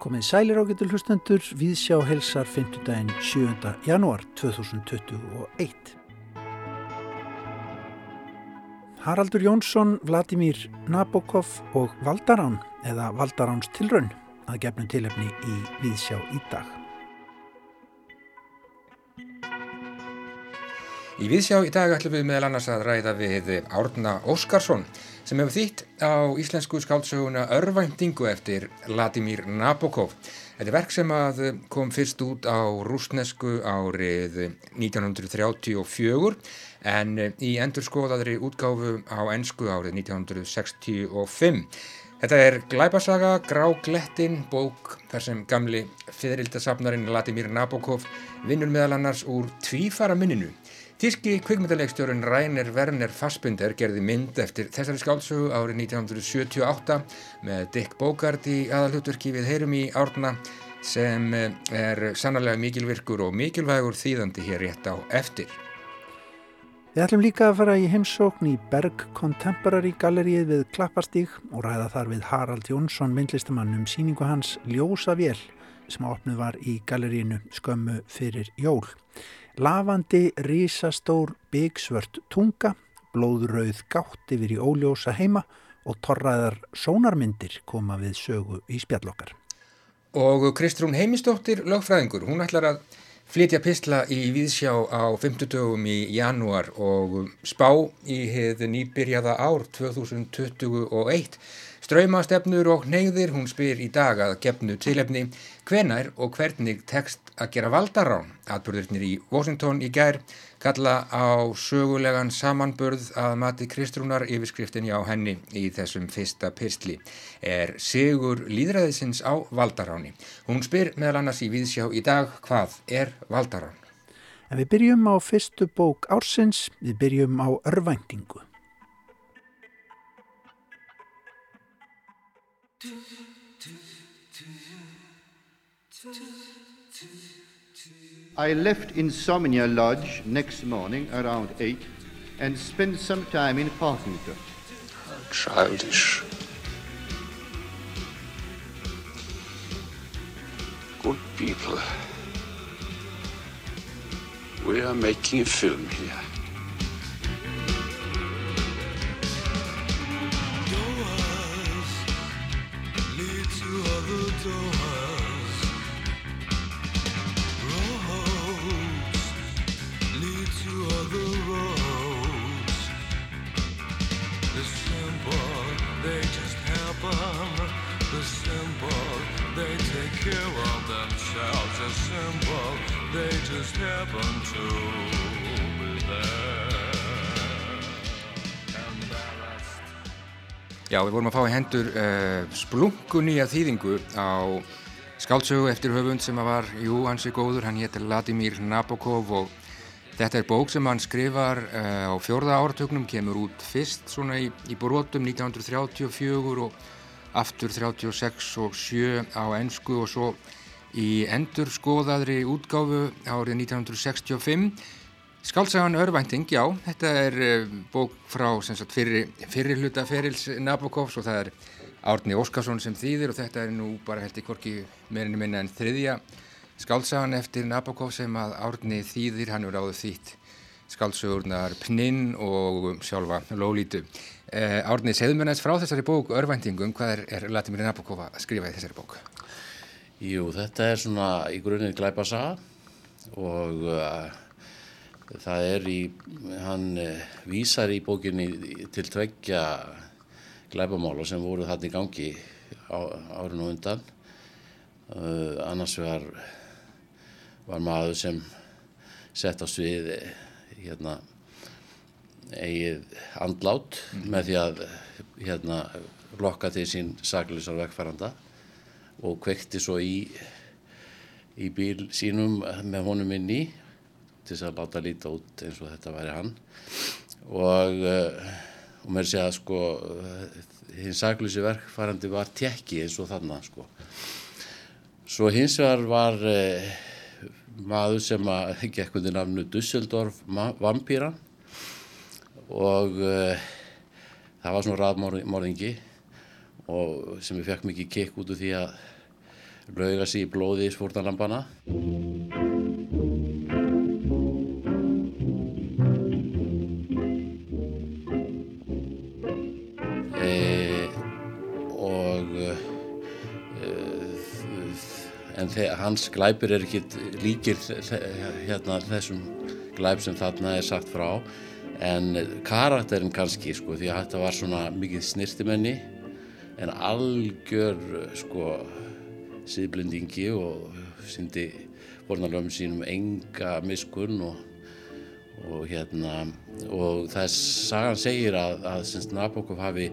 Komið sælir ágættu hlustendur við sjá helsar 5. daginn 7. janúar 2021. Haraldur Jónsson, Vladimir Nabokov og Valdarán eða Valdaráns tilraun að gefnum tilefni í Víðsjá í dag. Í Víðsjá í dag ætlum við meðal annars að ræða við Árna Óskarsson sem hefur þýtt á íslensku skáldsöguna Örvæntingu eftir Vladimir Nabokov. Þetta er verk sem kom fyrst út á rúsnesku árið 1934 en í endurskoðaðri útgáfu á ennsku árið 1965. Þetta er Glæbasaga, Gráglettin, bók þar sem gamli fyririldarsafnarinn Vladimir Nabokov vinnur meðal annars úr tvífara minninu. Þíski kvikmyndalegstjórun Rainer Werner Fassbinder gerði mynd eftir þessari skálsögu árið 1978 með Dick Bogart í aðalhutverki við heyrum í árna sem eh, er sannarlega mikilvirkur og mikilvægur þýðandi hér rétt á eftir. Við ætlum líka að fara í heimsókn í Berg Contemporary Galleríið við Klapparstík og ræða þar við Harald Jónsson myndlistamann um síningu hans Ljósa Vél sem opnuð var í galleríinu skömmu fyrir jól. Lavandi, rísastór, byggsvört tunga, blóðrauð gátt yfir í óljósa heima og torraðar sónarmyndir koma við sögu í spjallokkar. Og Kristrún Heimistóttir, lögfræðingur, hún ætlar að flytja pistla í Víðsjá á 50 dögum í janúar og spá í hefði nýbyrjaða ár 2021. Ströymastefnur og neyðir hún spyr í dag að gefnu tilefni hvenær og hvernig tekst að gera valdarán. Atbyrðurnir í Washington í gær kalla á sögulegan samanbörð að mati Kristrúnar yfirskriftin á henni í þessum fyrsta pyrstli er Sigur Líðræðisins á valdaráni. Hún spyr meðal annars í viðsjá í dag hvað er valdarán? En við byrjum á fyrstu bók ársins, við byrjum á örvæntingu. I left Insomnia Lodge next morning around 8 and spent some time in Parkington. Childish. Good people. We are making a film here. Já, við vorum að fá í hendur uh, splunkunýja þýðingu á skáltsögu eftir höfund sem var, jú, hansi góður, hann héttir Vladimir Nabokov og þetta er bók sem hann skrifar uh, á fjörða áratögnum, kemur út fyrst svona í, í brotum 1934 og aftur 36 og 7 á ennsku og svo í endur skoðaðri útgáfu árið 1965 Skálsagan Örvænting, já, þetta er uh, bók frá sagt, fyrri, fyrri hluta ferils Nabokovs og það er Árni Óskarsson sem þýðir og þetta er nú bara held í korki meirinu minna en þriðja skálsagan eftir Nabokov sem að Árni þýðir, hann er áður þýtt skálsögurnar Pninn og sjálfa Lólítu. Uh, Árni, segðu mér næst frá þessari bók Örvæntingum, hvað er, er Latimir Nabokov að skrifa í þessari bók? Jú, þetta er svona í grunninn glæpasaga og uh, það er í, hann uh, vísar í bókinni til tveggja glæbamála sem voru þarna í gangi á, árun og undan. Uh, annars var, var maður sem sett á svið hérna, eigið andlát mm -hmm. með því að hérna, lokka til sín saklisar vegfæranda og kvekti svo í, í bíl sínum með honum inn í til þess að láta líta út eins og þetta væri hann. Og, uh, og mér sé að sko hins saglýsi verkfærandi var tekki eins og þannig sko. Svo hins vegar var uh, maður sem að gekk undir nafnu Dusseldorf vampýran og uh, það var svona raðmorðingi og sem ég fekk mikið kikk út úr því að lauga sig í blóði í svórnarlampana. E, e, en hans glæpir er ekki líkir hérna, þessum glæp sem þarna er sagt frá en karakterin kannski sko því að þetta var svona mikið snirtimenni en algjör sko síðblendingi og syndi vornalöfum sínum enga miskun og, og hérna og það er sagan segir að, að Nabokov hafi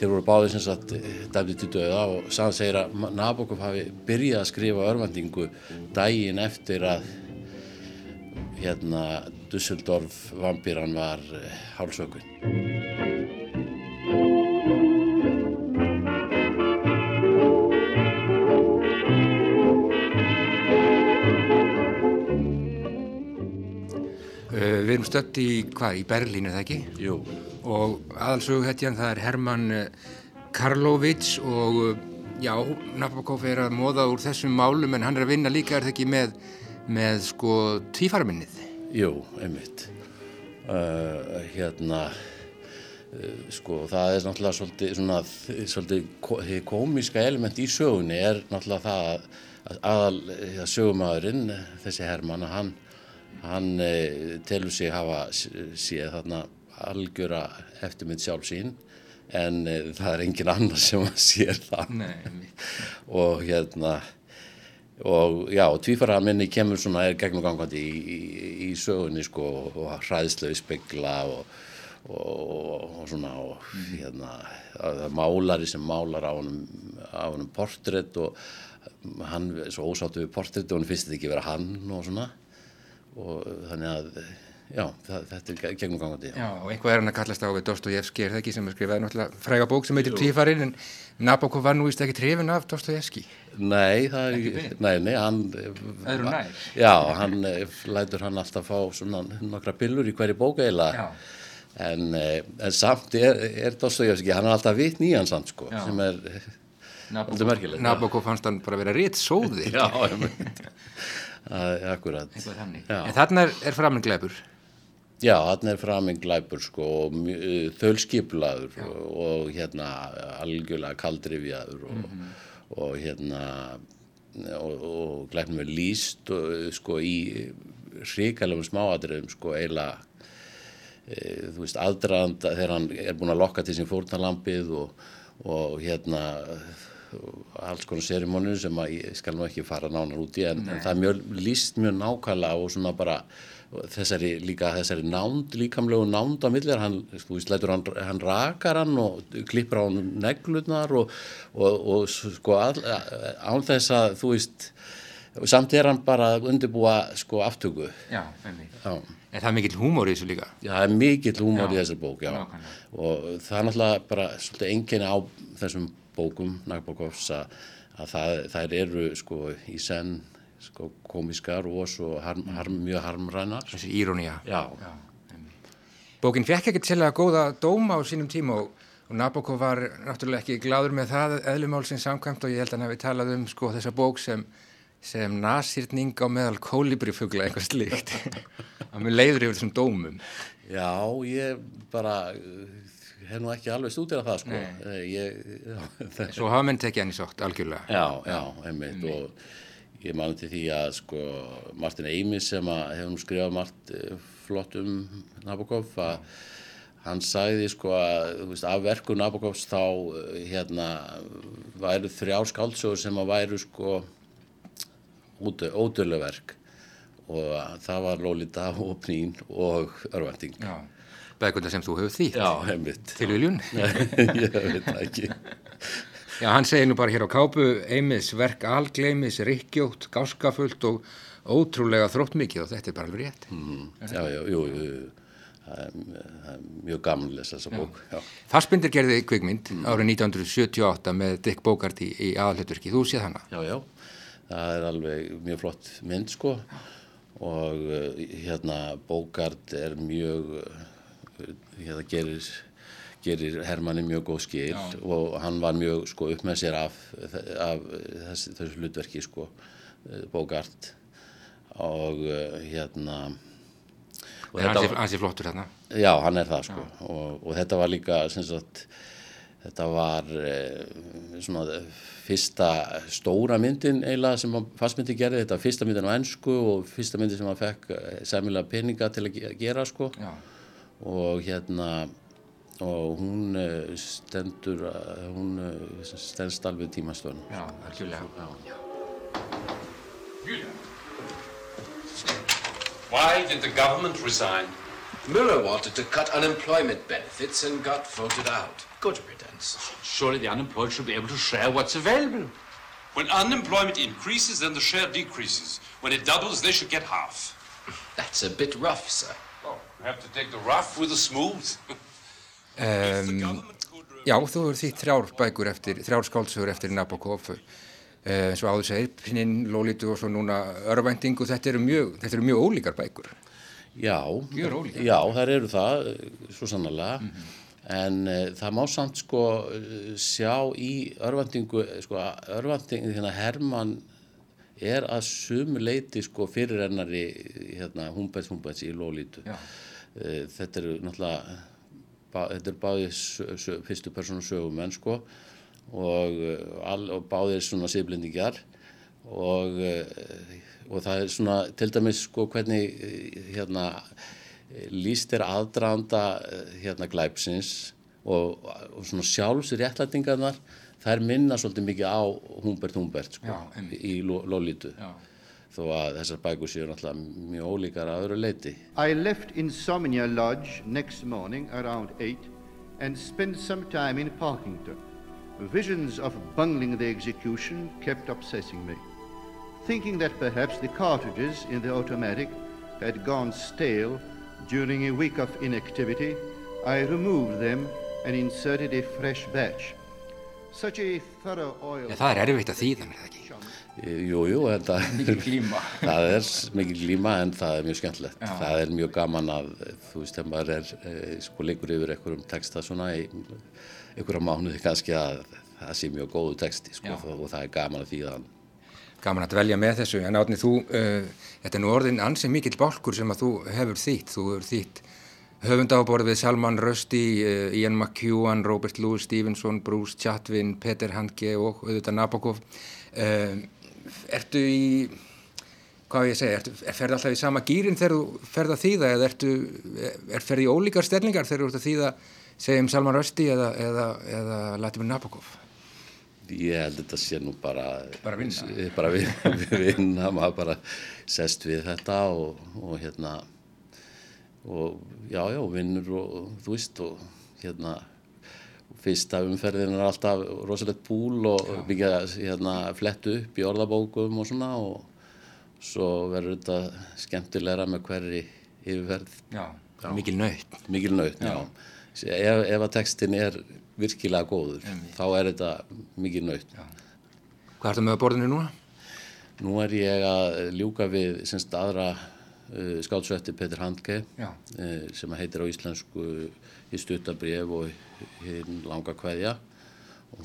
þeir voru báðið sem sagt dæmdi til döða og sagan segir að Nabokov hafi byrjað að skrifa örvendingu daginn eftir að hérna Dusseldorf vampýran var hálsökun Stött í, hvað, í Berlín, er það ekki? Jú, Og aðalsöguhetjan það er Herman uh, Karlovits og uh, já, Nabokov er að móða úr þessum málum en hann er að vinna líka, er það ekki, með, með sko tvífarminnið? jú, einmitt uh, hérna sko það er náttúrulega svolítið svona svolítið komíska element í sögunni er náttúrulega það að- að aðal að sögumæðurinn þessi Hermann að hann hann eh, telur sig hafa séð þarna algjöra eftirmynd sjálf sín en eh, það er engin annar sem að sér það. Nei, og hérna og já, tvífaraminni kemur svona er gegnum gangandi í, í, í sögunni sko og hræðslu spegla og, og, og svona og hérna það er málari sem málar á honum portrétt og hann er svo ósáttu við portrétt og hann finnst þetta ekki vera hann og svona og þannig að já, það, þetta er gegnum gangandi Já, og einhvað er hann að kallast á við Dostojevski, er það ekki, sem er skrifaði náttúrulega fræga bók sem heitir Tvífarinn, en Nabokov var nú vist ekki trefin af Dostojevski. Nei, það er nei, nei, hann Öðru nær. Já, hann lætur hann alltaf fá svona nokkra pillur í hverju bóka eiginlega Já. en, en samt er, er Dostoyevski, hann er alltaf vitt nýjan samt sko, Já. sem er. Nabokov fannst hann bara vera rétt sóði. Já. Það er akkurat. En þarna er, er framinn glæpur. Já, hann er framinn glæpur sko, og mjö- þaulskipulaður og, og hérna algjörlega kaldrifjaður og, og hérna og, og glæpnum er líst og, sko í hrikalegum smáadriðum sko eiginlega e, þú veist aðdraðanda þegar hann er búinn að lokka til sín fórnarlampið og, og hérna og alls konar serimónir sem að ég skal nú ekki fara nánar út í en, en það er mjög líst mjög nákvæmlega og svona bara þessari líka þessari nánd, líkamlegu nánd á millir, hann, þú veist, lætur hann, hann rakar hann og klippur á hann neglutnar og, og, og sko all, án þess að þú veist, samt er hann bara undirbúa sko aftöku Já, einmitt. já. En það er mikill húmór í þessu líka. Já, það er mikill húmor Já, í þessari bók, já. nákvæmlega. Og það er náttúrulega bara svolítið enginni á þessum bókum, Nagbokovs, að, að það, þær eru sko í senn sko komiskar og svo harm, harm, mjög harmrænar. Þessi írónía. Já, Bókin fekk ekkert sérlega góða dóma á sínum tíma og, og Nabokov var náttúrulega ekki gláður með það eðlumálsins samkvæmt og ég held að hann hafi talað um sko þessa bók sem, sem nasýrning á meðal kólibrifugla eitthvað slíkt. Hann með leiður yfir þessum dómum. já, ég bara uh, hef nú ekki alveg stúdira það sko. Nei. Eh, Ég, já, Svo hafa menn tekið hann í sótt algjörlega. Já, já, einmitt og ég mani til því að sko Martin Eimis sem að hefur nú skrifað margt eh, flott um Nabokov að hann sagði sko að veist, af verku Nabokovs þá eh, hérna væru þrjár skáldsögur sem að væru sko ódöluverk og það var Lolita og Pnín og Örvending. Bækunda sem þú hefur þýtt. Já, einmitt. Tilviljun. ég veit það ekki. Já, hann segir nú bara hér á kápu Eimis verk algleimis, rikkjótt, gáskafullt og ótrúlega þróttmikið og þetta er bara alveg rétt. Mm, já, já, jú. Það er, mjög lesa þessa bók. Fassbindir gerði kvikmynd árið 1978 með Dick Bogart í, í aðalhutverki. Þú séð hana? já, já, það er alveg mjög flott mynd sko. Og uh, hérna Bókart er mjög uh, hérna gerir gerir Hermanni mjög góð skil. Og hann var mjög sko upp með sér af, af þessi, þessu hlutverki sko eh, Bogart. Og hérna og ansi, var- ansi flottur þarna. Já, hann er það sko. Og, og þetta var líka sem sagt, þetta var eh, svona fyrsta stóra myndin eiginlega sem fastmyndi gerði, þetta var fyrsta myndin á ennsku og fyrsta myndin sem hann fekk eh, sæmilega peninga til að ge- gera sko Já. og hérna og hún eh, stendur hún stendst alveg tímastöðun Já, algjörlega. Why did the government resign? Miller wanted to cut unemployment benefits and got voted out. Good riddance. Surely the unemployed should be able to share what's available. When unemployment increases, then the share decreases. When it doubles, they should get half. That's a bit rough, sir. Oh, you have to take the rough with the smooth. Um, já, þú hefur þýtt þrjár bækur eftir, þrjár skáldsögur eftir Nabokov. Uh, svo áður segir, Pinin, Lolítu og svo núna Örvænting og þetta eru mjög, þetta eru mjög ólíkar bækur. Já, Mjög ólíkar. já, þær eru það, svo sannlega, en uh, það má samt sko eh, sjá í örvendingu, sko, örvendingu, hérna Hermann er að sumu leiti sko fyrirrennari hérna Humberts Humberts í Lólítu. Uh, þetta eru náttúrulega, bá, þetta eru báðið fyrstu persónu sögumenn sko og, uh, all, og báðið svona siðblendingar og, og það er svona til dæmis sko hvernig hérna líst er aðdraðanda uh, hérna glæpsins og, og svona sjálfsréttlætingarnar þær minna svolítið mikið á Humbert Humbert sko, Já, í Lo- Lolítu Já. þó að þessar bækur séu náttúrulega mjög ólíkar að öðru leiti I left Insomnia Lodge next morning around 8 and spent some time in Parkington. Visions of bungling the execution kept obsessing me. Thinking that perhaps the cartridges in the automatic had gone stale during a week of inactivity, I removed them and inserted a fresh batch. Such a thorough oil. Já, það er erfitt að þýða mér það ekki. Jú, jú, en það, Mikil glíma. það er mikil glíma en það er mjög skemmtilegt. Já. Það er mjög gaman að, þú veist, þegar maður er, eh, sko, leikur yfir einhverjum texta svona í einhverja mánuði kannski að það sé mjög góðu texti, sko, Já. og það er gaman að þýða hann. Gaman að dvelja með þessu, en átni þú, uh, þetta er nú orðin ansið mikill bálkur sem að þú hefur þýtt. Þú hefur þýtt höfundaáborð við Salman Rushdie, uh, Ian McEwan, Robert Louis Stevenson, Bruce Chatwin, Peter Handke og auðvitað Nabokov. Uh, ertu í, hvað ég segja, ertu, er, ferði alltaf í sama gýrin þegar þú ferð að þýða eða ertu, er ferði í ólíkar stellingar þegar þú ert að þýða, segjum Salman Rushdie eða, eða, eða Latimer Nabokov? Ég held að þetta sé nú bara... Bara vinna. Bara vin- vinna, maður bara sest við þetta og, og hérna, og já, já, vinnur og þú veist og hérna, fyrsta umferðin er alltaf rosalegt búl og mikið að hérna, flettu upp í orðabókum og svona og svo verður þetta skemmtilegra með hverri yfirferð. Já, mikil nöytt. Mikil naut, já. Ef, ef að textin er virkilega góður, þá er þetta mikil naut. Hvað ertu með að borðinu núna? Nú er ég að ljúka við semst aðra uh, skáldsötti Petur Handke Já. uh, sem heitir á íslensku í stuttabrif og hinn langa kveðja.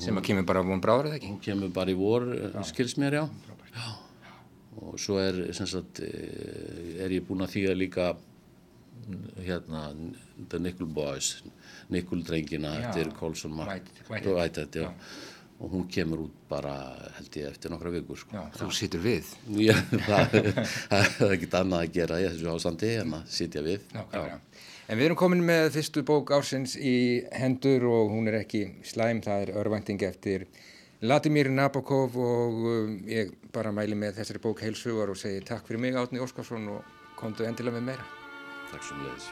Sem að kemur bara von bráður eða ekki? Hún kemur bara í vor, já. skils mér, já. já. Og svo er, sagt, eh, er ég búinn að þýða líka hérna The Nickel Boys, Nickel drengina Já. eftir Colson Whitehead. Og hún kemur út bara, held ég, eftir nokkra vikur, sko. Já, þú situr við. Já, það, það er ekkert annað að gera í þessu ástandi en að sitja við. Nákvæmlega. En við erum komin með fyrstu bók ársins í hendur og hún er ekki slæm, það er örvænting eftir Latimir Nabokov og um, ég bara mæli með þessari bók heilsugar og segi takk fyrir mig Átni Óskarsson og komdu endilega með meira. Takk sem leiðis.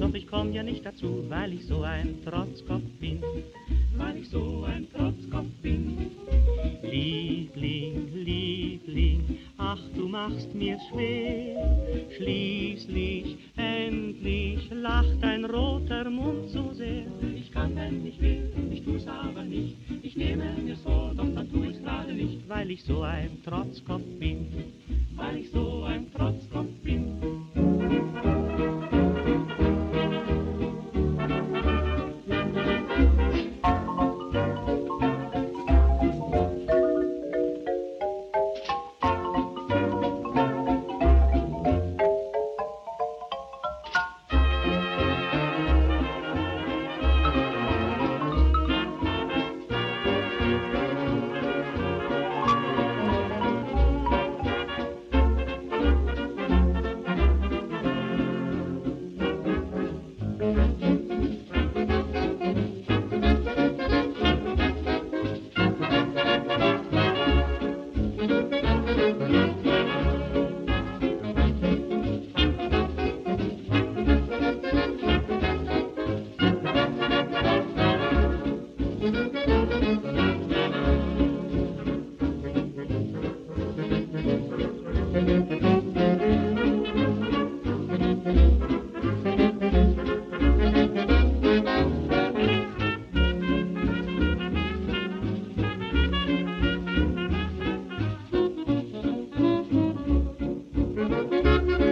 Doch ich komm ja nicht dazu, weil ich so ein Trotzkopf bin. Weil ich so ein Trotzkopf bin. Liebling, Liebling, ach du machst mir's schwer. Schließlich, endlich lacht dein roter Mund so sehr. Ich kann, wenn ich will, ich tu's aber nicht. Ich nehme mir's vor, doch dann tu ich's gerade nicht, weil ich so ein Trotzkopf bin. Weil ich so ein Trotzkopf bin.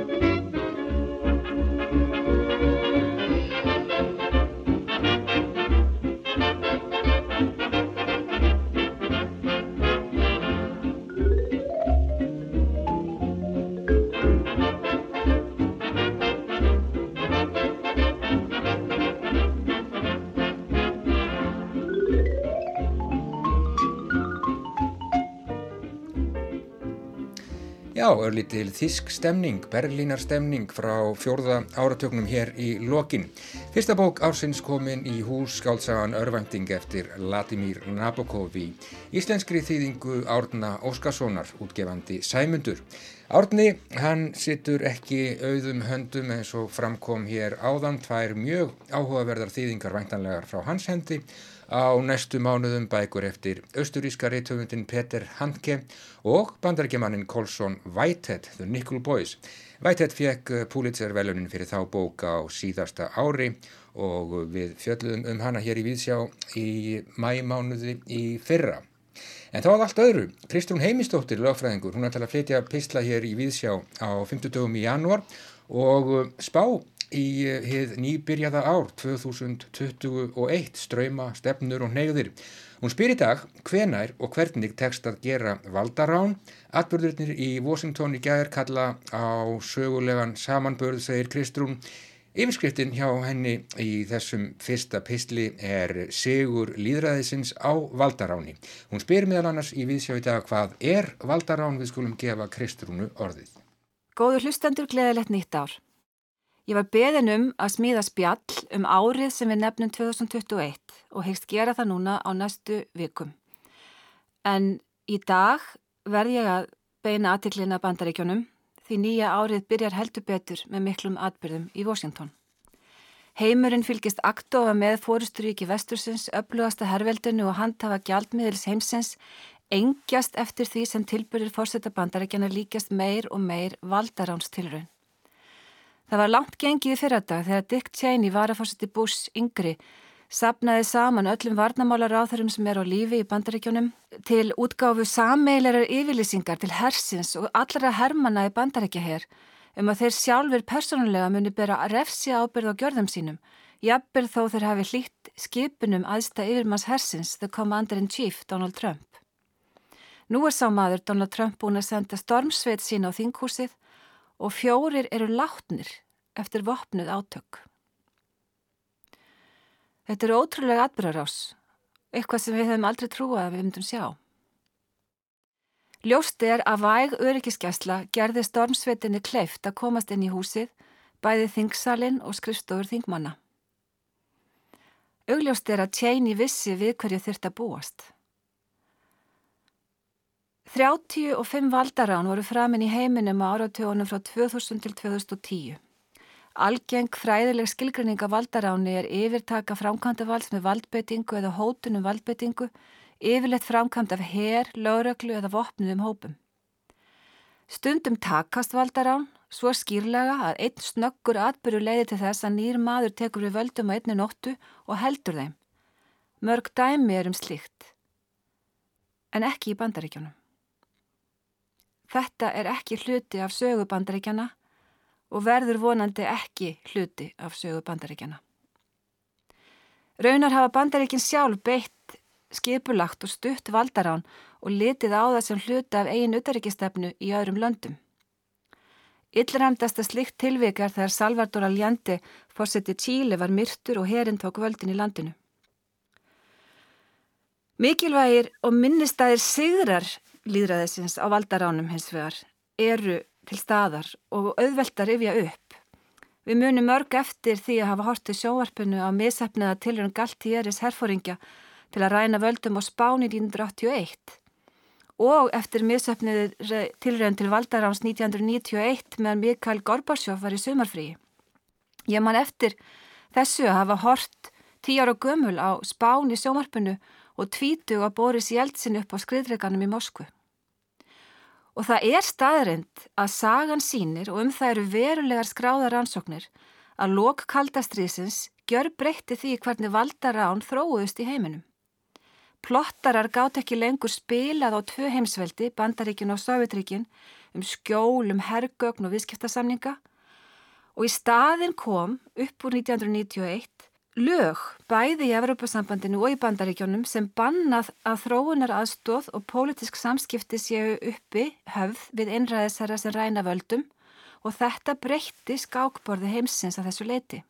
Já, örlítil þísk stemning, berlínar stemning frá fjórða áratöknum hér í lokin. Fyrsta bók ársins komin í hús skáltsagan Örvænting eftir Latimír Nabokov í íslenskri þýðingu Árna Óskarssonar, útgefandi Sæmundur. Árni, hann sittur ekki auðum höndum eins og framkom hér áðan, tvær mjög áhugaverðar þýðingar væntanlegar frá hans hendi á næstu mánuðum bækur eftir austuríska reytöfundin Peter Handke og bandarækjamaninn Colson Whitehead, The Nickel Boys. Whitehead fekk Pulitzer velunin fyrir þá bók á síðasta ári og við fjöldum um hana hér í Víðsjá í mæmánuði í fyrra. En þá að allt öðru, Kristrún Heimistóttir, lögfræðingur, hún ætla að flytja pistla hér í Víðsjá á 50 dögum í janúar og spá í hið nýbyrjaða ár 2021 ströyma, stefnur og neyðir. Hún spyr í dag hvenær og hvernig tekst að gera valdarán. Atbyrðurnir í Washington í gæðir kalla á sögulegan samanbörð, segir Kristrún. Yfirskriftin hjá henni í þessum fyrsta pistli er Sigur líðræðisins á valdaráni. Hún spyr meðal annars í viðsjá í dag hvað er valdarán við skulum gefa Kristrúnu orðið. Góður hlustendur gleðilegt nýtt ár. Ég var beðin um að smíða spjall um árið sem við nefnum 2021 og hegst gera það núna á næstu vikum. En í dag verð ég að beina aðtiklina bandaríkjónum því nýja árið byrjar heldur betur með miklum atbyrðum í Washington. Heimurinn fylgist aktofa með fórusturíki vestursins, öflugasta herveldinu og handhafa gjaldmiðils heimsins engjast eftir því sem tilbyrðir fórseta bandaríkjana líkjast meir og meir valdaránstilrun. Það var langt gengið í fyrradag þegar Dick Cheney var að fórseti Bush yngri sapnaði saman öllum varnamálaráþurum sem er á lífi í bandaríkjónum til útgáfu sammeilerar yfirlýsingar til hersins og allra hermana í bandaríkjaher um að þeir sjálfur persónulega muni bera refsi ábyrð á gjörðum sínum, jafnbyrð þó þeir hafi hlýtt skipunum aðsta yfirmanns hersins, the commander-in-chief Donald Trump. Nú er sá maður Donald Trump búin að senda stormsveit sín á þinghúsið og fjórir eru látnir eftir vopnuð átök. Þetta er ótrúlega atbyrgarás, eitthvað sem við hefum aldrei trúað að við myndum sjá. Ljóst er að væg öryggiskesla gerði stormsveitinni kleift að komast inn í húsið, bæði þingsalinn og skrifstofur þingmanna. Augljóst er að Cheney vissi við hverju þurft að búast. 35 valdarán voru framin í heiminum á áratögunum frá 2000 til 2010. Algeng fræðileg skilgrinning af valdaráni er yfirtaka framkvæmda valds með valdbeitingu eða hótunum valdbeitingu, yfirleitt framkvæmd af her, lögreglu eða vopnum hópum. Stundum takast valdarán, svo skýrlega að einn snöggur atbyrju leiði til þess að nýr maður tekur við völdum á einni nóttu og heldur þeim. Mörg dæmi er um slíkt, en ekki í bandaríkjónum. Þetta er ekki hluti af sögu bandaríkjana og verður vonandi ekki hluti af sögu bandaríkjana. Raunar hafa bandaríkin sjálf beitt skipulagt og stutt valdarán og litið á það sem hluti af eigin utaríkistefnu í öðrum löndum. Illræmdasta slikt tilvikar þegar Salvador Allende fórseti Tíli var myrtur og herinn tók völdin í landinu. Mikilvægir og minnistæðir sigrar líðræðisins á valdaránum hins vegar eru til staðar og auðvelt að rifja upp. Við munum mörg eftir því að hafa hortið sjóvarpinu á misefniða tilrönd Galtieris herfóringja til að ræna völdum á Spáni 1981 og eftir misefniði tilrönd til Valdaráns 1991 meðan Mikael Gorbarsjóf var í sumarfríi. Ég man eftir þessu að hafa hort tíjar og gömul á Spáni sjómarpinu og tvítu að Boris Jeltsin upp á skriðreikanum í Moskvu. Og það er staðrind að sagan sínir og um það eru verulegar skráðar ansóknir að lok kaldastriðsins gjör breytti því hvernig valdarán þróuðust í heiminum. Plottarar gátt ekki lengur spilað á tvö heimsveldi, Bandaríkin og Sovjetríkin, um skjól, um herrgögn og viðskiptasamninga og í staðin kom upp úr 1991 lög bæði í Evropasambandinu og í bandaríkjónum sem bannað að þróunar aðstóð og pólitísk samskipti séu uppi höfð við einræðisherra sem ræna völdum og þetta breytti skákborði heimsins að þessu leiti.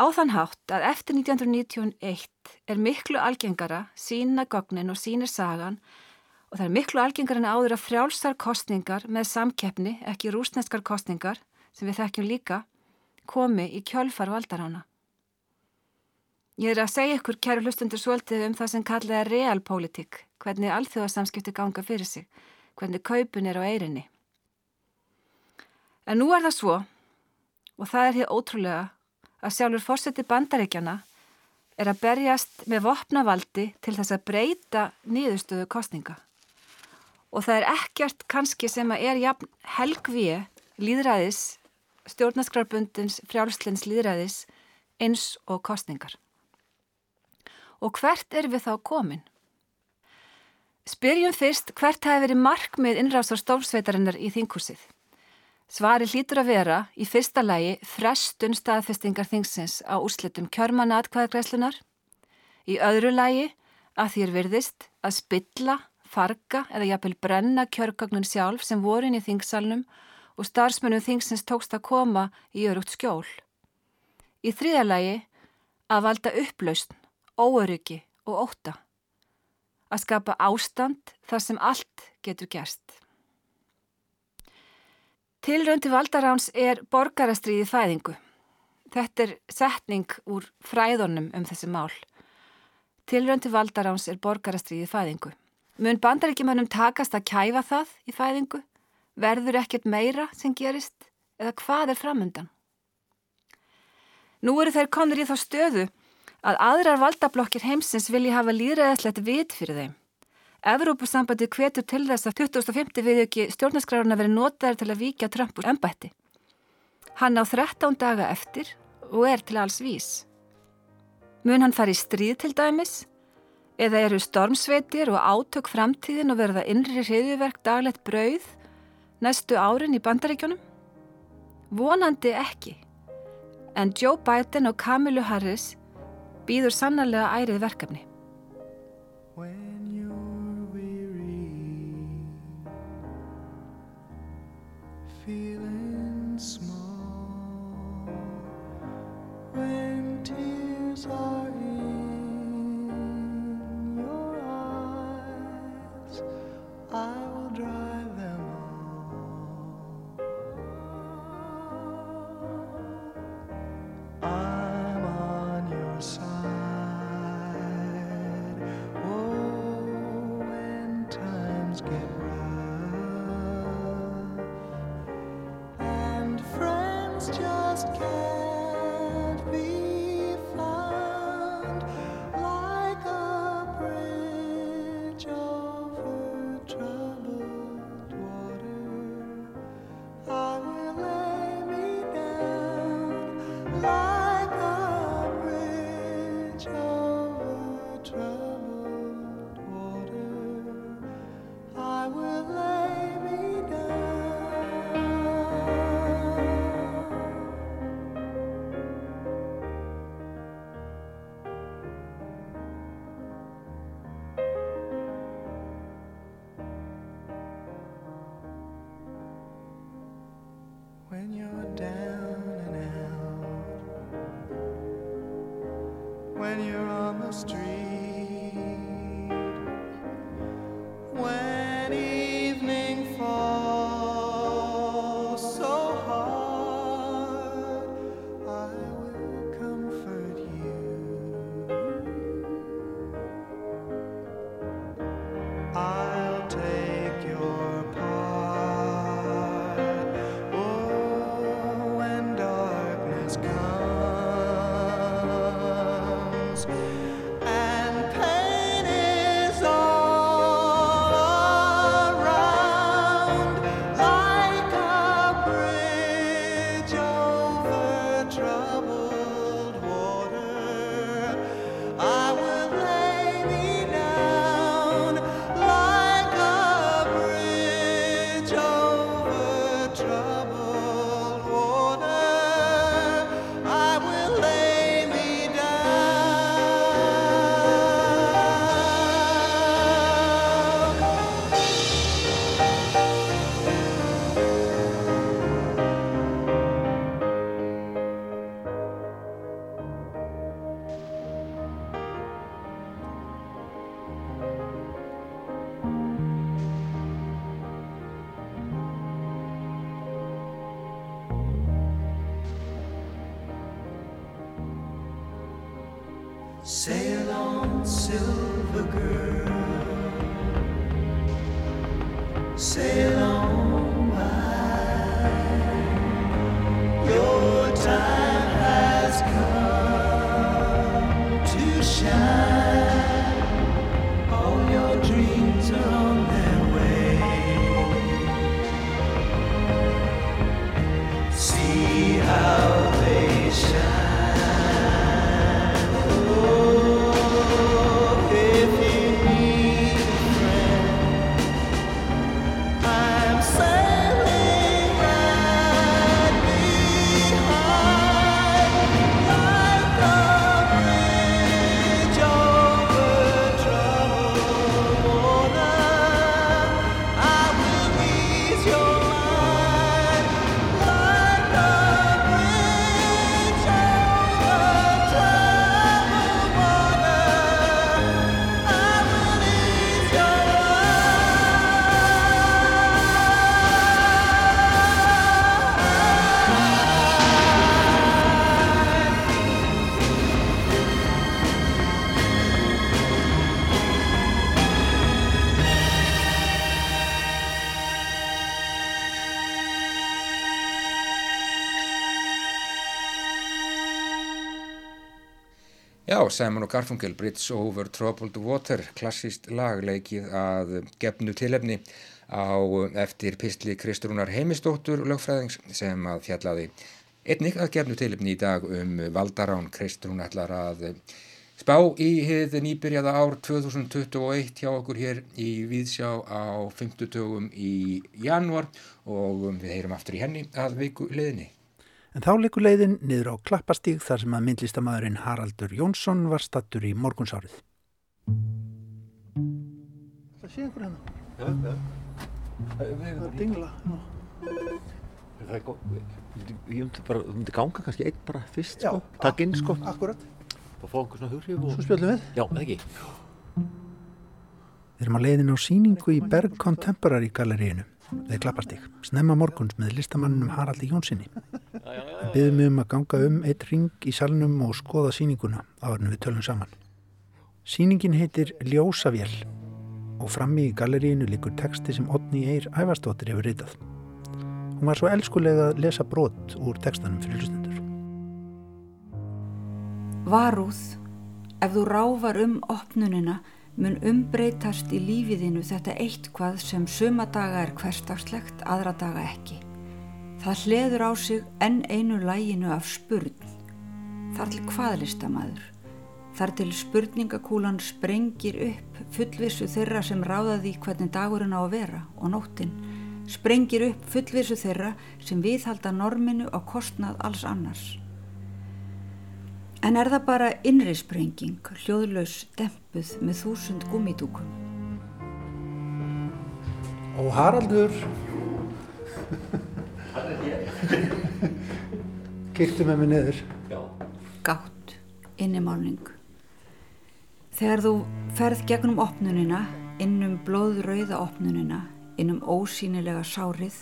Á þann hátt að eftir 1991 er miklu algengara sína gognin og sínir sagan og það er miklu algengar en áður að frjálsar kostningar með samkeppni, ekki rúsneskar kostningar sem við þekkjum líka, komi í kjölfar valdarána. Ég er að segja ykkur, kæru hlustundur, svolítið um það sem kallið er realpolitik, hvernig alþjóðarsamskipti ganga fyrir sig, hvernig kaupin er á eirinni. En nú er það svo, og það er hér ótrúlega, að sjálfur fórseti bandaríkjana er að berjast með vopnavaldi til þess að breyta nýðustöðu kostninga. Og það er ekkert kannski sem að er jafn helgvið líðræðis stjórnaskrarbundins frjálslins líðræðis eins og kostningar. Og hvert er við þá komin? Spyrjum fyrst hvert hafi verið markmið innrásar stórnsveitarinnar í þinghúsið. Svari hlýtur að vera í fyrsta lægi frestun staðfestingar þingsins á úrslitum kjörmanna atkvæðagreislunar, í öðru lægi að þér virðist að spilla, farga eða jafnvel brenna kjörgagnun sjálf sem vorin í þingsalnum og starfsmönnum þingsins tókst að koma í örugt skjól. Í þriðalagi að valda upplausn, óöryggi og óta. Að skapa ástand þar sem allt getur gerst. Tilröndi valdaráns er borgarastriði fæðingu. Þetta er setning úr fræðunum um þessi mál. Tilröndi valdaráns er borgarastriði fæðingu. Mun bandaríkjumannum takast að kæfa það í fæðingu? Verður ekkert meira sem gerist eða hvað er framöndan? Nú eru þeir konur í þá stöðu að aðrar valdablokkir heimsins vilji hafa líðræðislegt vit fyrir þeim. Evrópusambandi hvetur til þess að 2050 við ekki stjórnaskraruna verið notaður til að víkja Trump úr ennbætti. Hann á 13 daga eftir og er til alls vís. Mun hann fari í stríð til dæmis? Eða eru stormsveitir og átök framtíðin og verða innri hriðjuverk daglegt brauð næstu árin í bandaríkjónum? Vonandi ekki. En Joe Biden og Kamilu Harris býður sannarlega ærið verkefni. I Simon og Garfunkel, Bridge over Troubled Water, klassíst lagleikið að gefnu tilefni á eftir pistli Kristrúnar Heimistóttur lögfræðings sem að fjallaði einnig að gefnu tilefni í dag um Valdarán Kristrún ætlar að spá í hið nýbyrjaða ár 2021 hjá okkur hér í Víðsjá á 50 dögum í janúar og við heyrum aftur í henni að viku leðinni. En þá likur leiðin niður á klappastíg þar sem að myndlistamæðurinn Haraldur Jónsson var stattur í morgunsárið. Það sé ykkur hérna. Já, já. Það er dingla. Það er góð. Ég myndi bara, þú myndi ganga kannski einn bara fyrst, sko. Takk inn, sko. Akkurat. Og fá einhver svona hugrif og... Svo spjöldum við. Já, eða ekki. Við erum að leiðin á síningu í Berg Contemporary galeríinu við Klapparstík, snemma morguns með listamannum Haraldi Jónssoni. Við byggðum um að ganga um eitt ring í salnum og skoða síninguna áðurinn við tölum saman. Síningin heitir Ljósavél og frammi í gallerínu likur texti sem Otni Eir Ævarstóttir hefur ritað. Hún var svo elskulega að lesa brot úr textanum fyrir hlustendur. Varúð, ef þú ráfar um opnunina mun umbreytast í lífiðinu þetta eitthvað sem suma daga er hverstagslegt, aðra daga ekki. Það hleður á sig enn einu læginu af spurn. Þar til hvaðlistamæður. Þar til spurningakúlan sprengir upp fullvissu þeirra sem ráðaði hvernig dagurinn á að vera og nóttinn. Sprengir upp fullvissu þeirra sem viðhalda norminu á kostnað alls annars. En er það bara innri sprenging, hljóðlaus dempuð með þúsund gummidúkum? Og Haraldur. Kiktu með mig niður Já. Gátt, innimálning. Þegar þú ferð gegnum opnunina, innum blóðrauða opnunina, innum ósýnilega sárið,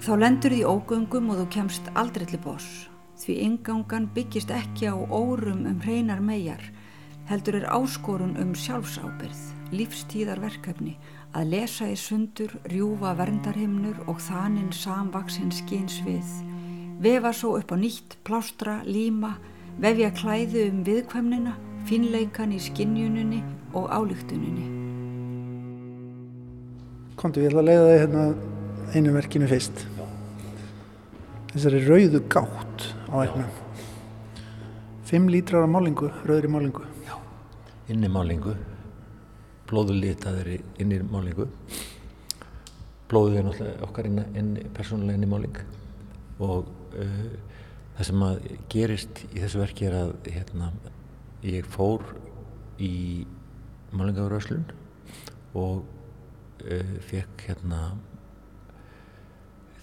þá lendur því ógöngum og þú kemst aldrei til boss. Því ingangan byggist ekki á órum um hreinar megar, heldur er áskorun um sjálfsábyrð, lífstíðarverkefni, að lesa í sundur, rjúfa verndarhimnur og þaninn samvaksinn skins við, vefa svo upp á nýtt, plástra, líma, vefja klæðu um viðkvæmnina, finleikan í skinnjuninni og álíktuninni. Kontu, ég ætla að leiða þig hérna einu verkinu fyrst. Þessari rauðu gátt á eignum. Fimm lítrar af málingu, rauðri málingu. Innimálingu. Blóðulitaðri innimálingu. Blóðið er náttúrulega okkar inn, inn, persónulega innimáling og uh, það sem að gerist í þessu verki er að hérna, ég fór í málingafuröslun og uh, fekk hérna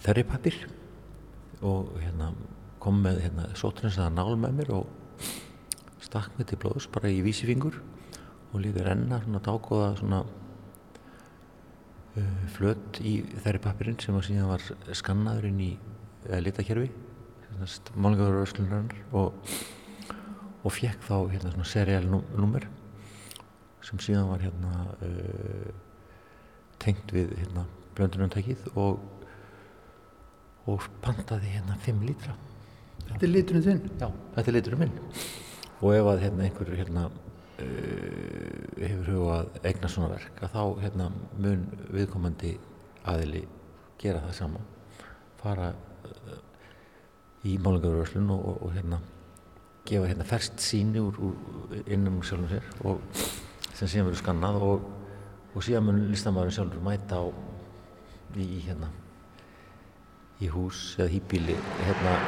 þerripapir og hérna kom með hérna sótrinsaða nál með mér og stakk mig til blóðs bara í vísifingur og lífi renna svona dágóða svona uh, flöt í þerripapirinn sem að síðan var skannaður inn í uh, litakerfi málingafuröslunarnar og og fekk þá hérna svona serialnúmer sem síðan var hérna uh, tengt við hérna blöndunartækið og og pantaði hérna 5 lítra Þetta er liturinn þinn? Já, þetta er liturinn minn og ef að hérna einhver hérna uh, hefur hugað eigna svona verk að þá hérna mun viðkomandi aðili gera það sama fara uh, í málingarvörslun og, og, og hérna gefa hérna ferst síni úr, úr innum sjálfum sér og sem síðan verður skannað og, og síðan mun listamæðurinn sjálfur mæta á í hérna í hús eða hýbíli hérna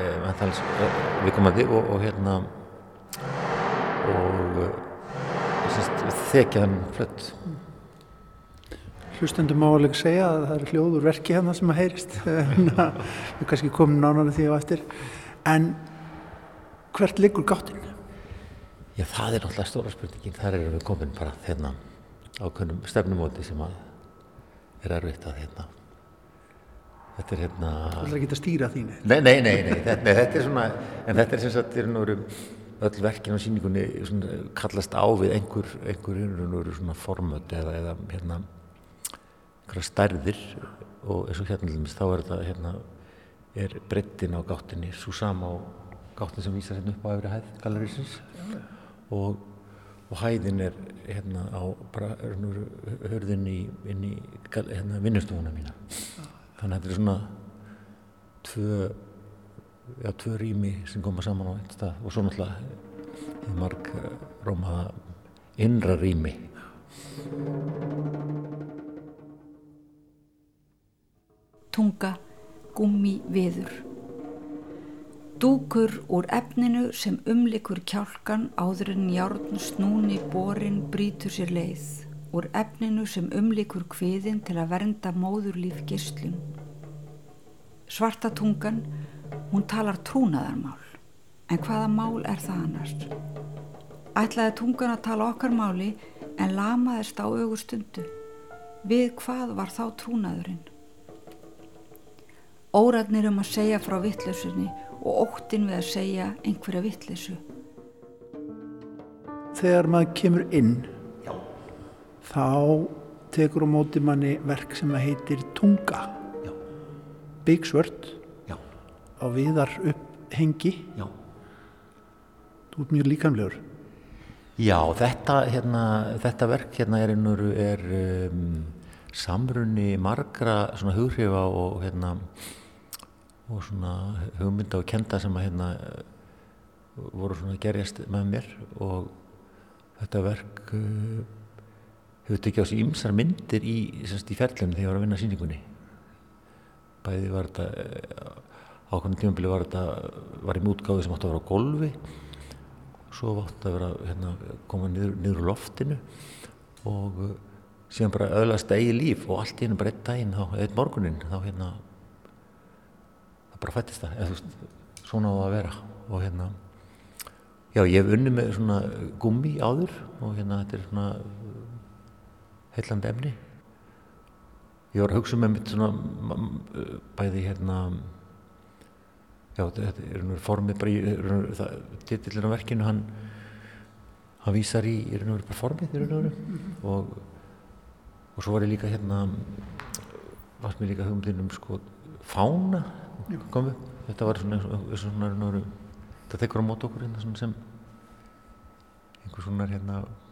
eh, þals, eh, viðkomandi og, og hérna og eh, þekja þann flött Hlustendum má alveg segja að það eru hljóður verki hérna sem að heyrist. Við kannski komum nánar því á eftir. En hvert liggur gáttin? Já, það er náttúrulega stóra spurningin. Þar erum við komin bara hérna ákveðnum stefnumóti sem að er erfitt að hérna þetta er hérna Þú ætlar ekki að stýra þínu? Nei, nei, nei, nei þetta, þetta er svona en þetta er sem sagt er nú öll verkin á síningunni svona, kallast á við einhver, einhver, einhver svona formöld eða, eða hérna einhverja stærðir. Og eins og hérna þá er þetta hérna er brettin á gáttinni svo sama á gáttin sem vísar hérna upp á öfri hæð galerísins og, og hæðin er hérna á bara hörðin í, inn í hérna, vinnustofuna mína þannig að þetta er svona tvö já, tvö rými sem koma saman á einn stað og svo náttúrulega marg rómaða innra rými Tunga, gummi, viður. Dúkur úr efninu sem umlikur kjálkan áður en járn snúni borin brítur sér leið. Úr efninu sem umlikur kviðin til að vernda móðurlíf gistlun. Svarta tungan, hún talar trúnaðarmál. En hvaða mál er það annars? Ætlaði tungan að tala okkar máli en lamaðist á augur stundu. Við hvað var þá trúnaðurinn? Óragnir um að segja frá vittlesunni og óttin við að segja einhverja vittlesu. Þegar maður kemur inn. Þá tekur á móti manni verk sem að heitir Tunga. Já. á viðar upphengi Já. Þú ert mjög líkamlegur. Já, þetta, hérna, þetta verk hérna er, er um, samrunni margra hugrifa og, hérna, og hugmynda og kenda sem að hérna, voru gerjast með mér og þetta verk uh, hefur tekið á sig ymsar myndir í, í ferlunum þegar ég var að vinna síningunni. Bæði var þetta, ákveðin tímabili var þetta, var í mútgáði sem átti að vera á golfi, svo átti að vera hérna, koma niður, niður loftinu og uh, síðan bara öðlast eigi líf og allt í hennu bara einn daginn, þá, einn morgunin, þá hérna, það bara fættist það, eða þú veist, svona á að vera og hérna, já ég hef unni með svona gummi áður og hérna þetta er svona heillandi efni ég var að hugsa með mitt svona bæði hérna já þetta er nú formið bara í titillin á verkinu hann hann vísar í er nú bara formið er nú og og svo var ég líka hérna varst mér líka hugumðinn um sko fána komu þetta var svona, svona, svona þetta tekur á mót okkur hérna sem einhver svona hérna er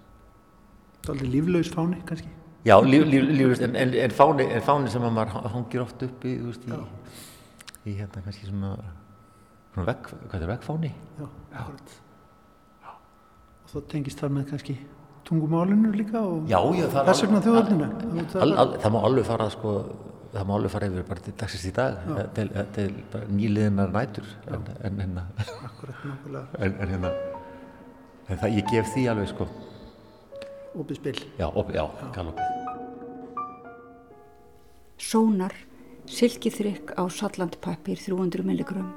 aldrei líflaus fáni kannski? Já, líf, líf, líflaus, en, en, en, fáni, en fáni sem að maður hangir oft upp í, veist, í, í hérna kannski svona, svona vegg, hvað er veggfáni? Já. Já. Og þá tengist þar með kannski tungumálinu líka og þess vegna þjóðarninu. Það, það má alveg fara, sko, það má alveg fara yfir bara til dagsins í dag, já. til, til nýliðinar nætur, en, en hérna, akkurat, nákvæmlega. En, en hérna, en það, ég gef því alveg, sko, Opið spil. Já, op, já, galopið. Sónar, silkiþrygg á sallandpappir 300 milligram.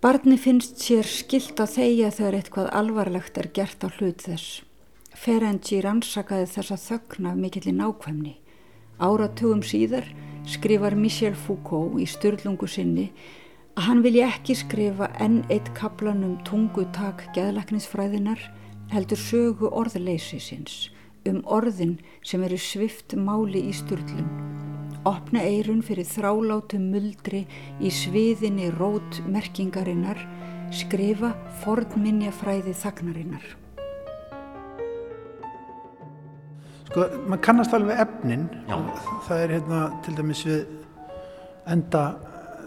Barni finnst sér skilt að þeia þegar eitthvað alvarlegt er gert á hlut þess. Ferenczi rannsakaði þessa þögn af mikill í nákvæmni. Áratugum síðar skrifar Michel Foucault í styrlungu sinni að hann vilja ekki skrifa enn eitt kaplan um tungutak geðlaknisfræðinar heldur sögu orðleysisins um orðin sem eru svift máli í sturlun. Opna eirun fyrir þrálátu muldri í sviðinni rót merkingarinnar, skrifa fornminjafræði þagnarinnar. Sko, maður kannast alveg efnin. Já. Það er hérna til dæmis við enda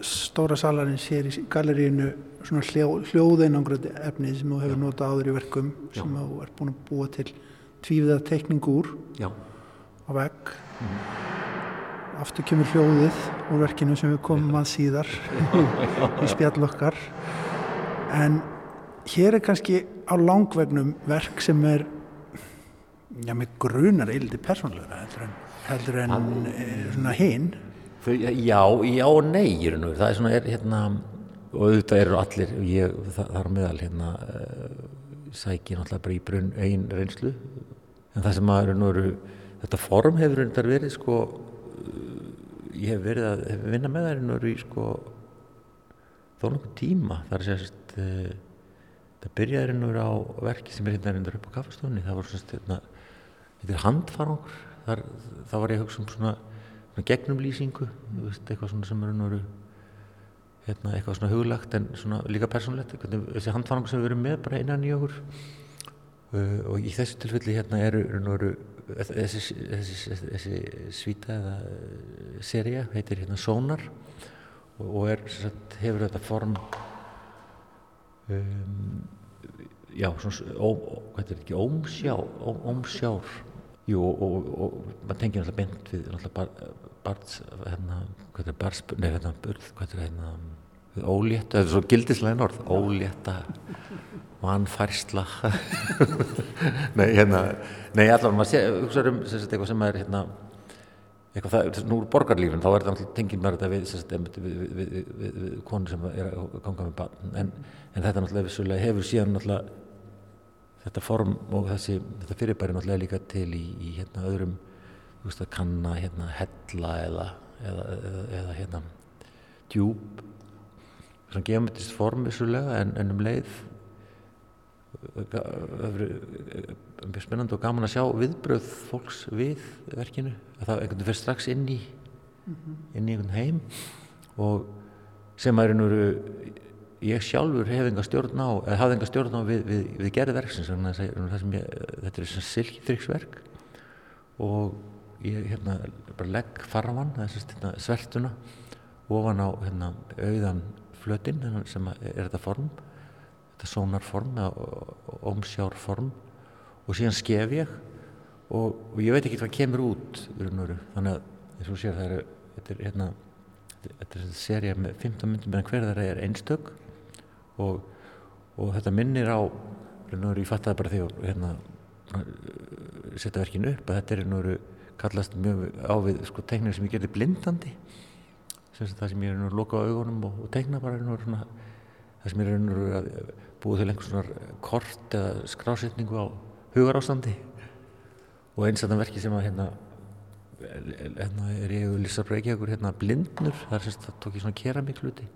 stóra salarins hér í galeríinu svona hljó, hljóðeinangröð efni sem þú hefur notað áður í verkum Já. sem þú ert búin að búa til tvífiða tekningu úr Já. á vegg. Mm. aftur kemur hljóðið úr verkinu sem við komum að síðar í spjall okkar. En hér er kannski á langvegnum verk sem er já, með grunar eildi persónlega heldur en, heldur en An... Eh, hinn. Já, já og nei það er svona, er, hérna og auðvitað eru allir, ég þar meðal hérna uh, sæki náttúrulega bara í brunn einn reynslu. En það sem maður eru, þetta form hefur verið sko ég hef verið að hef vinna með það eru í sko þó nokkuð tíma. Þar sérst uh, það byrjaði hérna á verki sem er hérna upp á kaffestónu það var svona hérna, þetta er handfarangur. Þar, þá var ég að hugsa um svona gegnumlýsingu, eitthvað svona sem eru hérna, eitthvað svona huglagt en svona líka persónlegt, þessi handfangang sem við erum með bara innan í okkur uh, og í þessu tilfelli hérna eru, eru þessi, þessi, þessi svíta eða uh, seria heitir hérna Sónar og, og er, sagt, hefur þetta form um, já, svona, ó, hvað er þetta ekki, ómsjá, ó, ómsjár Jú, og, og, og maður tengir alltaf beint við alltaf bar, barns, hérna, hvað er bars, nei, hérna, burð, hvað er hérna, ólétta, það er svo gildislegin orð, ólétta, vanfærsla, nei, hérna, nei, allavega, maður sé, hugsaður um, sem sagt, eitthvað sem er, hérna, eitthvað það, nú úr borgarlífin, þá er þetta alltaf, tengir maður þetta við, sem sagt, við, við, við, við konu sem er að ganga með barn, en, en þetta náttúrulega vissulega hefur síðan náttúrulega þetta form og þessi, þetta fyrirbæri náttúrulega líka til í, í hérna öðrum, veist kanna hérna hella eða, eða, eða, eða hérna djúb, svona geometrist form vissulega en, en um leið mjög spennandi og gaman að sjá viðbröð fólks við verkinu, að það einhvern veginn fyrir strax inn í, mm -hmm. inn í einhvern heim og sem að eru ég sjálfur hef enga stjórn á, eða hafði enga stjórn á við, við, við gerði verksins, þannig að það sem ég, þetta er svona silkithrygsverk og ég hérna bara legg farman, hérna, svertuna ofan á hérna auðan flötin sem er þetta form, þetta sónarform eða ómsjárform. Og síðan skef ég. Og, og ég veit ekki hvað kemur út þannig að eins og sér það eru þetta er hérna þetta er seria með 15 myndum en hver þar er einstök og, og þetta minnir á ég fatt að bara því að hérna, setja verkinu upp að þetta er nú kallast mjög á við sko, teiknir sem ég gerði blindandi sem það sem ég er nú að loka á augunum og, og teikna bara nú svona, það sem ég er nú að búið til einhvers svona kort eða skrásetningu á hugarástandi. Og eins af það verki sem að hérna, hérna er ég og Lisa Breykjagur hérna blindnur þar sem það tók ég svona keramikluti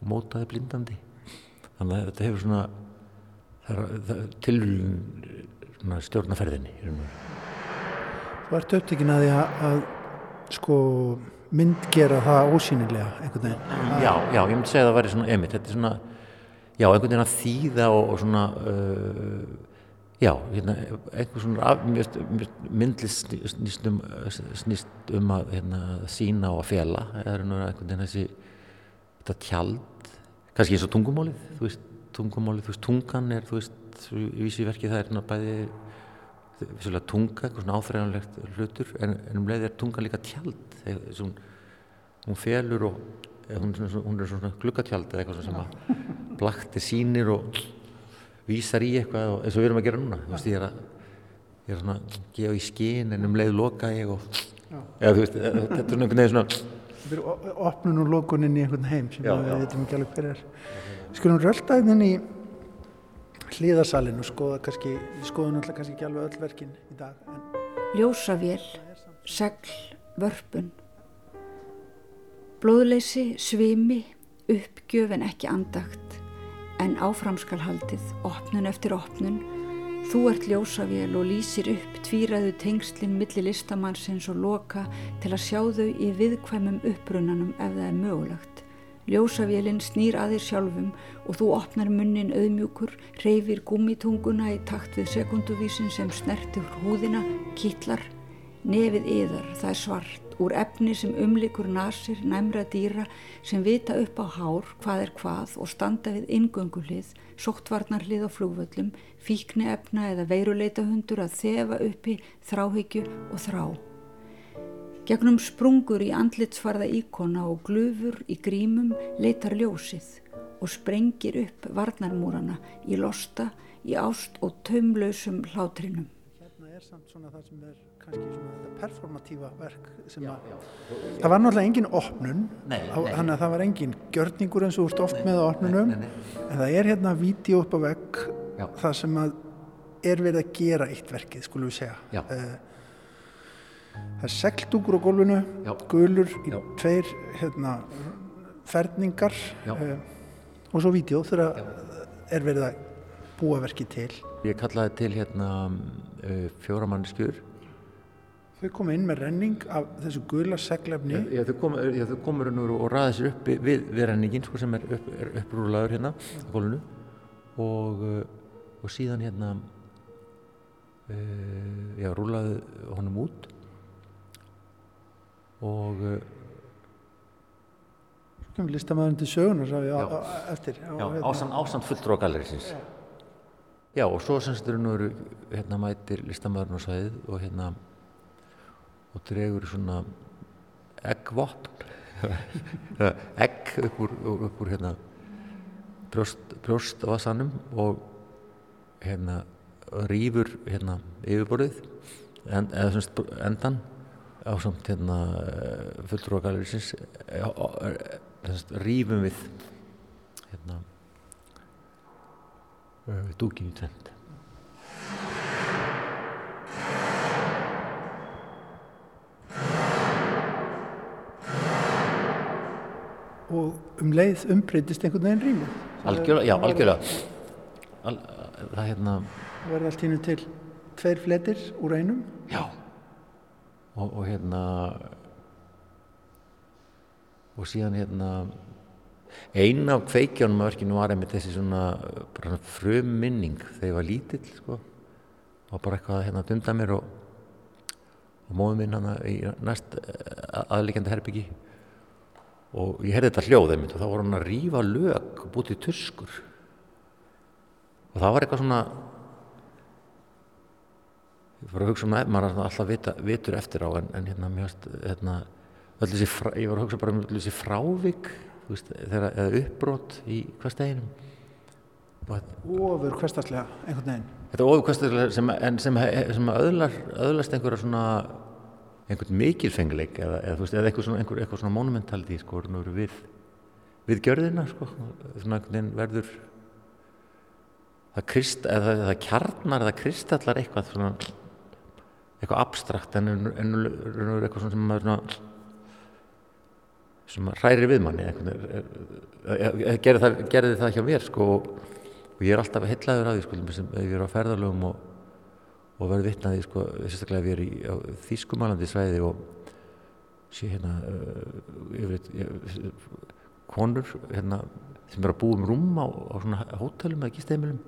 og mótaði blindandi þannig að þetta hefur svona tilvölin stjórnaferðinni Þú ert upptökin að því að, að sko myndgera það ósýnilega einhvern veginn. Já, já, ég myndi segja að það væri svona emitt, þetta er svona já, einhvern veginn að þýða og, og svona uh, já, hérna, einhvern svona myndlist snýst um, snýst um að hérna, sína og að fjela það er einhvern veginn þessi þetta tjald, kannski eins og tungumálið þú veist, tungumálið, þú veist, tungan er þú veist, vísi verkið það er hérna bæði vissulega tunga, eitthvað svona áþræðanlegt hlutur en, en um leið er tunga líka tjald hún, hún felur og hún, hún er svona glukkatjald eða eitthvað sem að blaktir sínir og vísar í eitthvað eins og við erum að gera núna veist, ég er að ég er svona gefa í skín en um leið loka ég og eða, veist, þetta er svona einhvern veginn svona Er opnun og lokunin í einhvern heim sem já, við veitum ekki alveg hver er Skulum rölda einhvern í hlýðarsalinn og skoða kannski, við skoðum alltaf kannski ekki alveg öll verkin í dag. En... Ljósavél, segl, vörpun, blóðleysi, svimi, uppgjöf en ekki andagt, en áframskalhaldið, opnun eftir opnun, þú ert ljósavél og lýsir upp tvíraðu tengslinn millir listamannsins og loka til að sjá þau í viðkvæmum upprunanum ef það er mögulegt. Ljósavélinn snýr að þér sjálfum og þú opnar munnin auðmjúkur, reyfir gummitunguna í takt við sekunduvísin sem snertir húðina, kittlar. Nefið yðar, það er svart, úr efni sem umlikur nasir, næmra dýra sem vita upp á hár hvað er hvað og standa við ingönguhlið, sóttvarnarhlið á flúvöllum, fíkni efna eða veiruleita hundur að þefa uppi þráhyggju og þrá. Gegnum sprungur í andlitsfarða íkona og glufur í grímum leitar ljósið og sprengir upp varnarmúrana í losta, í ást og taumlausum hlátrinum. Hérna er samt svona það sem er kannski svona þetta performatífa verk sem já, að já. það var náttúrulega engin opnun. Þannig að það var engin gjörningur eins og úrst oft nei, með opnunum. nei, nei, en það er hérna vídeo upp á vegg það sem að er verið að gera eitt verkið skulum við segja. Uh, það er segldúkur á gólfinu gulur í Já. tveir hérna, ferningar uh, og svo vídeo þegar er verið að búa verki til. Ég kallaði til hérna uh, fjóramanniskjur Þau komu inn með renning af þessu gula seglefni. Já, þau komur komu og ræði sér upp við, við renningin sko, sem er, upp, er upprúlaður hérna á gólfinu. Og, uh, og síðan hérna já, rúlaði honum út. Og eh, Svo kemur listamæðurinn til sögunar já, á, á, eftir. Á, Já, hérna. ásand, ásand fulltrú á gallerisins já. já, og svo semst eru nú hérna mætir listamæðurinn á sæðið og hérna og dregur svona eggvopn. Egg upp úr, upp úr hérna brjóst, á aðsannum og hérna rýfur hérna yfirborðið en, eða semst endan á samt hérna eh, fulltrúagalerisins rýfum við hérna eh, dúkinu tvent og um leið umbreytist einhvern veginn rýmur algjörlega, já, algjörlega. Al, það hérna verði allt hínu til tveir fletir úr einum. Já. Og, og hérna og síðan hérna eina af kveikjónum af verkinu var einmitt þessi svona, frum minning þegar ég var lítill sko. Og bara eitthvað hérna að dunda mér og, og móðum minn hann í næst aðlikjandi herbyggi og ég heyrði þetta hljóð einmitt og þá var hann að rífa lög og bútið turskur og það var eitthvað svona ég var að hugsa um það, maður alltaf vita, vitur eftir á en, en hérna, veist, hérna frá- ég var að hugsa bara um þessi frávik veist, þegar, eða uppbrot í hversteginum ofur hverstaslega einhvern veginn. Þetta er ofurkvæstulega sem, sem, sem öðlar, öðlast einhverja svona einhvern mikilfengleik eða, eða, veist, eða eitthvað svona, einhver, eitthvað svona monumentaldi sko, við, við gjörðina sko, svona verður það, krist, eða, það kjarnar eða kristallar eitthvað svona eitthvað abstrakt en en- en eitthvað sem maður sem hræri við manni einhvern veginn gerði það, það hjá mér sko og ég er alltaf heitlaður að því sko, ef ég er á ferðarlögum og, og verður vitnaði sko, sérstaklega ef ég er í á þýskumalandi svæði og sé hérna uh, yfir, yfir, konur hérna, sem er að búa um rúm á, á svona hótelum eða gisteimilum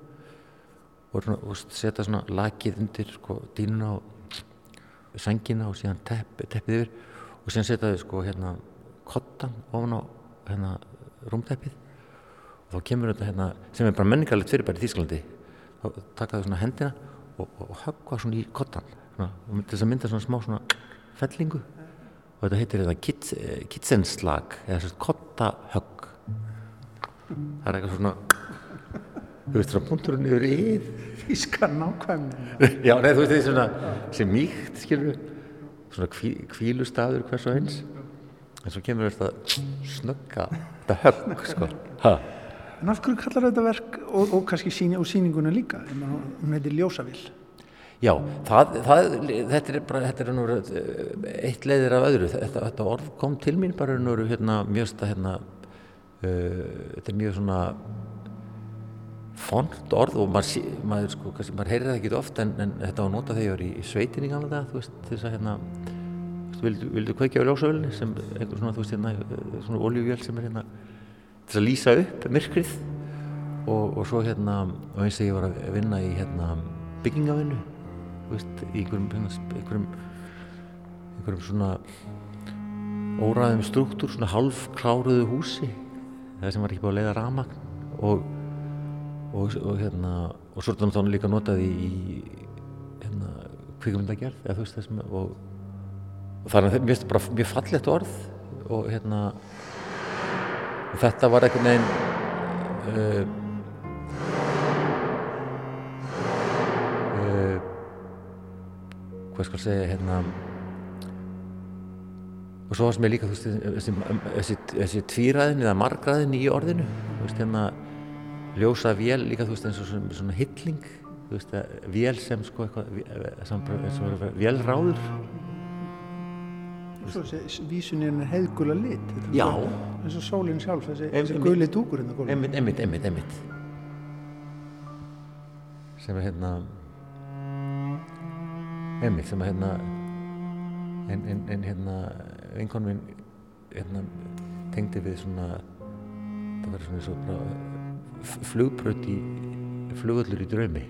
og, og setja svona lakið undir sko, dýnuna og sængina og síðan tepp, teppið yfir og síðan setja þau sko hérna kottan ofan á hérna rúmteppið. Og þá kemur þetta hérna sem er bara menningarlegt fyrirbæri í Þýskalandi. Þá taka þau svona hendina og, og, höggva svona í kottan til þess að mynda svona smá svona fellingu. Og þetta heitir þetta kits, kitsenslag eða svona kottahögg það er eitthvað svona þú veist svona punkturinn yfir íð Þískar nákvæmni já, nei, þú veist er svona sem mýkt, skilur svona kví, kvílustaður hvers og eins. En svo kemur þetta snögga þetta högg, sko. Ha. En af hverju kallar þetta verk og, og kannski síni, og sýninguna líka? Hún heitir Ljósavill Já, það, það, þetta er bara, þetta er nú eitt leiðir af öðru, þetta, þetta orð kom til mín bara nú hérna mjög stað hérna, uh, þetta er mjög svona font orð og maður, maður sko, kannski, maður heyrir það ekki ofta en, en þetta var notað þegar ég var í, í sveitin í gamla dag, þú veist, þess að hérna, vildu, vildu kveikja á ljósavölinni sem einhver svona, þú veist, hérna, eh, svona olíuvél sem er hérna, til að lýsa upp myrkrið. Og, og svo hérna, og eins og ég var að vinna í hérna byggingavinnu, í einhverjum, hérna, einhverjum, einhverjum svona óræðum struktúr, svona halvkláruðu húsi, það sem var ekki búið að leiða ramagn og, og, og hérna, og svo er þetta náttúrulega líka notað í, hérna, kvikmyndagerð, eða þú veist það sem, og, og það- þetta bara mjög fallegt orð og hérna, og þetta var einhvern veginn uh, uh, hvað skal segja hérna. Og svo varst mér líka veist, þessi, þessi, þessi tvíræðin eða margræðin í orðinu veist hérna ljósa vél líka veist eins og svona, svona hilling að vél sem sko eitthvað vé- sem eins og vélráður Svo þessi vísunin er heiðgula lit Já. eins og sólinn sjálf þessi, þessi guli dúkur hérna á gólfinu. einmitt, einmitt, einmitt, einmitt sem er hérna einmitt sem er hérna en, en, en hérna vinkon minn hérna tengdi við svona það var svona svo bara f- flugbraut í flugullur í draumi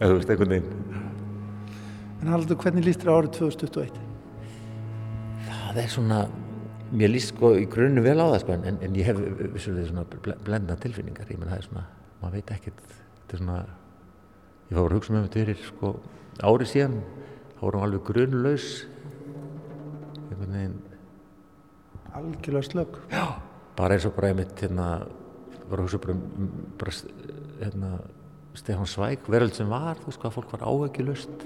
eða þú veist einhvern veginn En Haldur, hvernig líst þér árið 2021? Það er svona mér líst sko í grunnu vel á það sko en, en ég hef vissulega svona ble- blendna tilfinningar ég menn það er svona, maður veit ekkert þetta er svona ég var að hugsa með þetta fyrir sko ári síðan þá vorum við alveg grunlaus einhvern veginn Algjörlega slögg. Já. bara eins og bara einmitt hérna var að hugsa bara um um, bara, hérna Stefán Svæk, veröld sem var þú veist hvað fólk var áheggjulust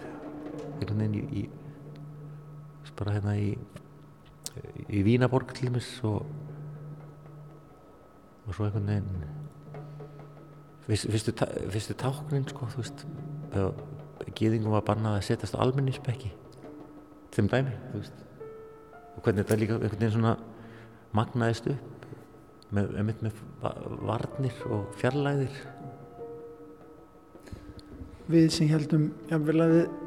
einhvern veginn í, í bara hérna í í Vínaborg til dæmis og og svo einhvern veginn fyrst, fyrstu, fyrstu táknin sko þú veist þegar gýðingum var bannað að setjast á almenningsbekki þeim dæmi þú veist. Og hvernig þetta líka einhvern veginn svona magnaðist upp með, með, með va- varnir og fjarlæðir Við sem heldum jafnvel að við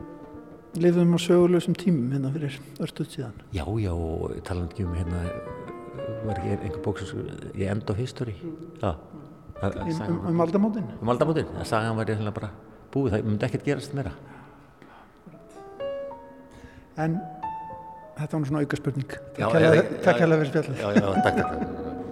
lifum á sögulegum tímum hérna fyrir örstuð síðan. Já, já, og talandi ekki um hérna var ekki einhver bók sem ég end of history já Það- Um- um- um aldamótin? um aldamótin, það sagan var ég bara búið, það myndi ekkert gerast meira En þetta var svona auka spurning. Já, Takk já, já, já. hérlega fyrir spjallið. Já, já, takk, takk,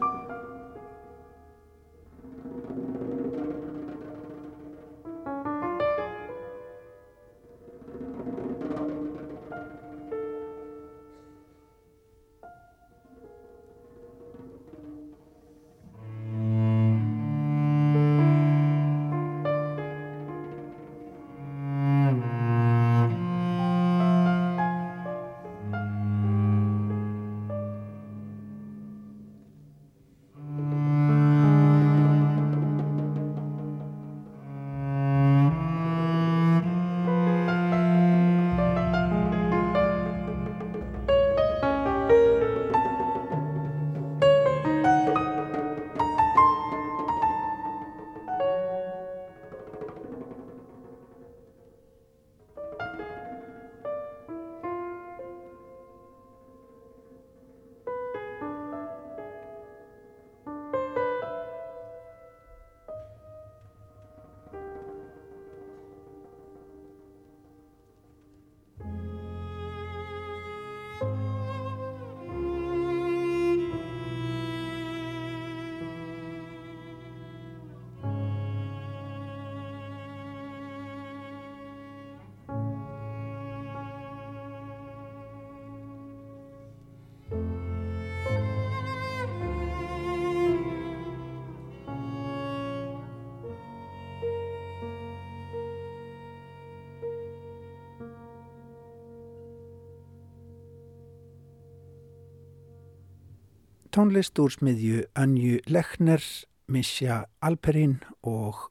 tónlist úr smiðju Önju Lechner, Misja Alperín og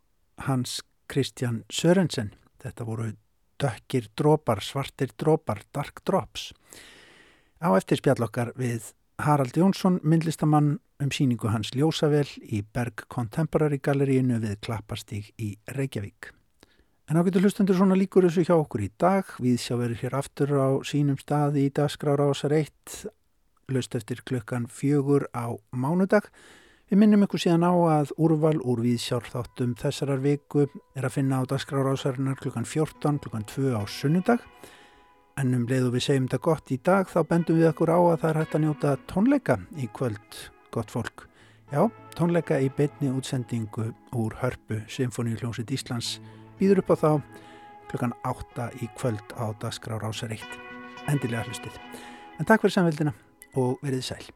Hans Kristjan Sörensen. Þetta voru dökkir drópar, svartir drópar, dark drops. Á eftir spjallokkar við Harald Jónsson, myndlistamann um síningu hans Ljósavel í Berg Contemporary Galleríinu við Klappastíg í Reykjavík. En á getur hlustendur svona líkur þessu hjá okkur í dag. Við sjá verið hér aftur á sínum stað í dagskrára ásar 1 löst eftir klukkan fjögur á mánudag. Við minnum ykkur síðan á að úrval úr viðsjárþáttum þessarar viku er að finna á dagskrárásarinnar klukkan 14, klukkan 2 á sunnudag. En um leið og við segjum þetta gott í dag þá bendum við okkur á að það er hægt að njóta tónleika í kvöld, gott fólk. Já, tónleika í beinni útsendingu úr Hörpu Symfóníuljónsitt Íslands býður upp á þá klukkan 8 í kvöld á dagskrárása 1. Endilega hlustið. En takk fyrir samveldina og verið sæl.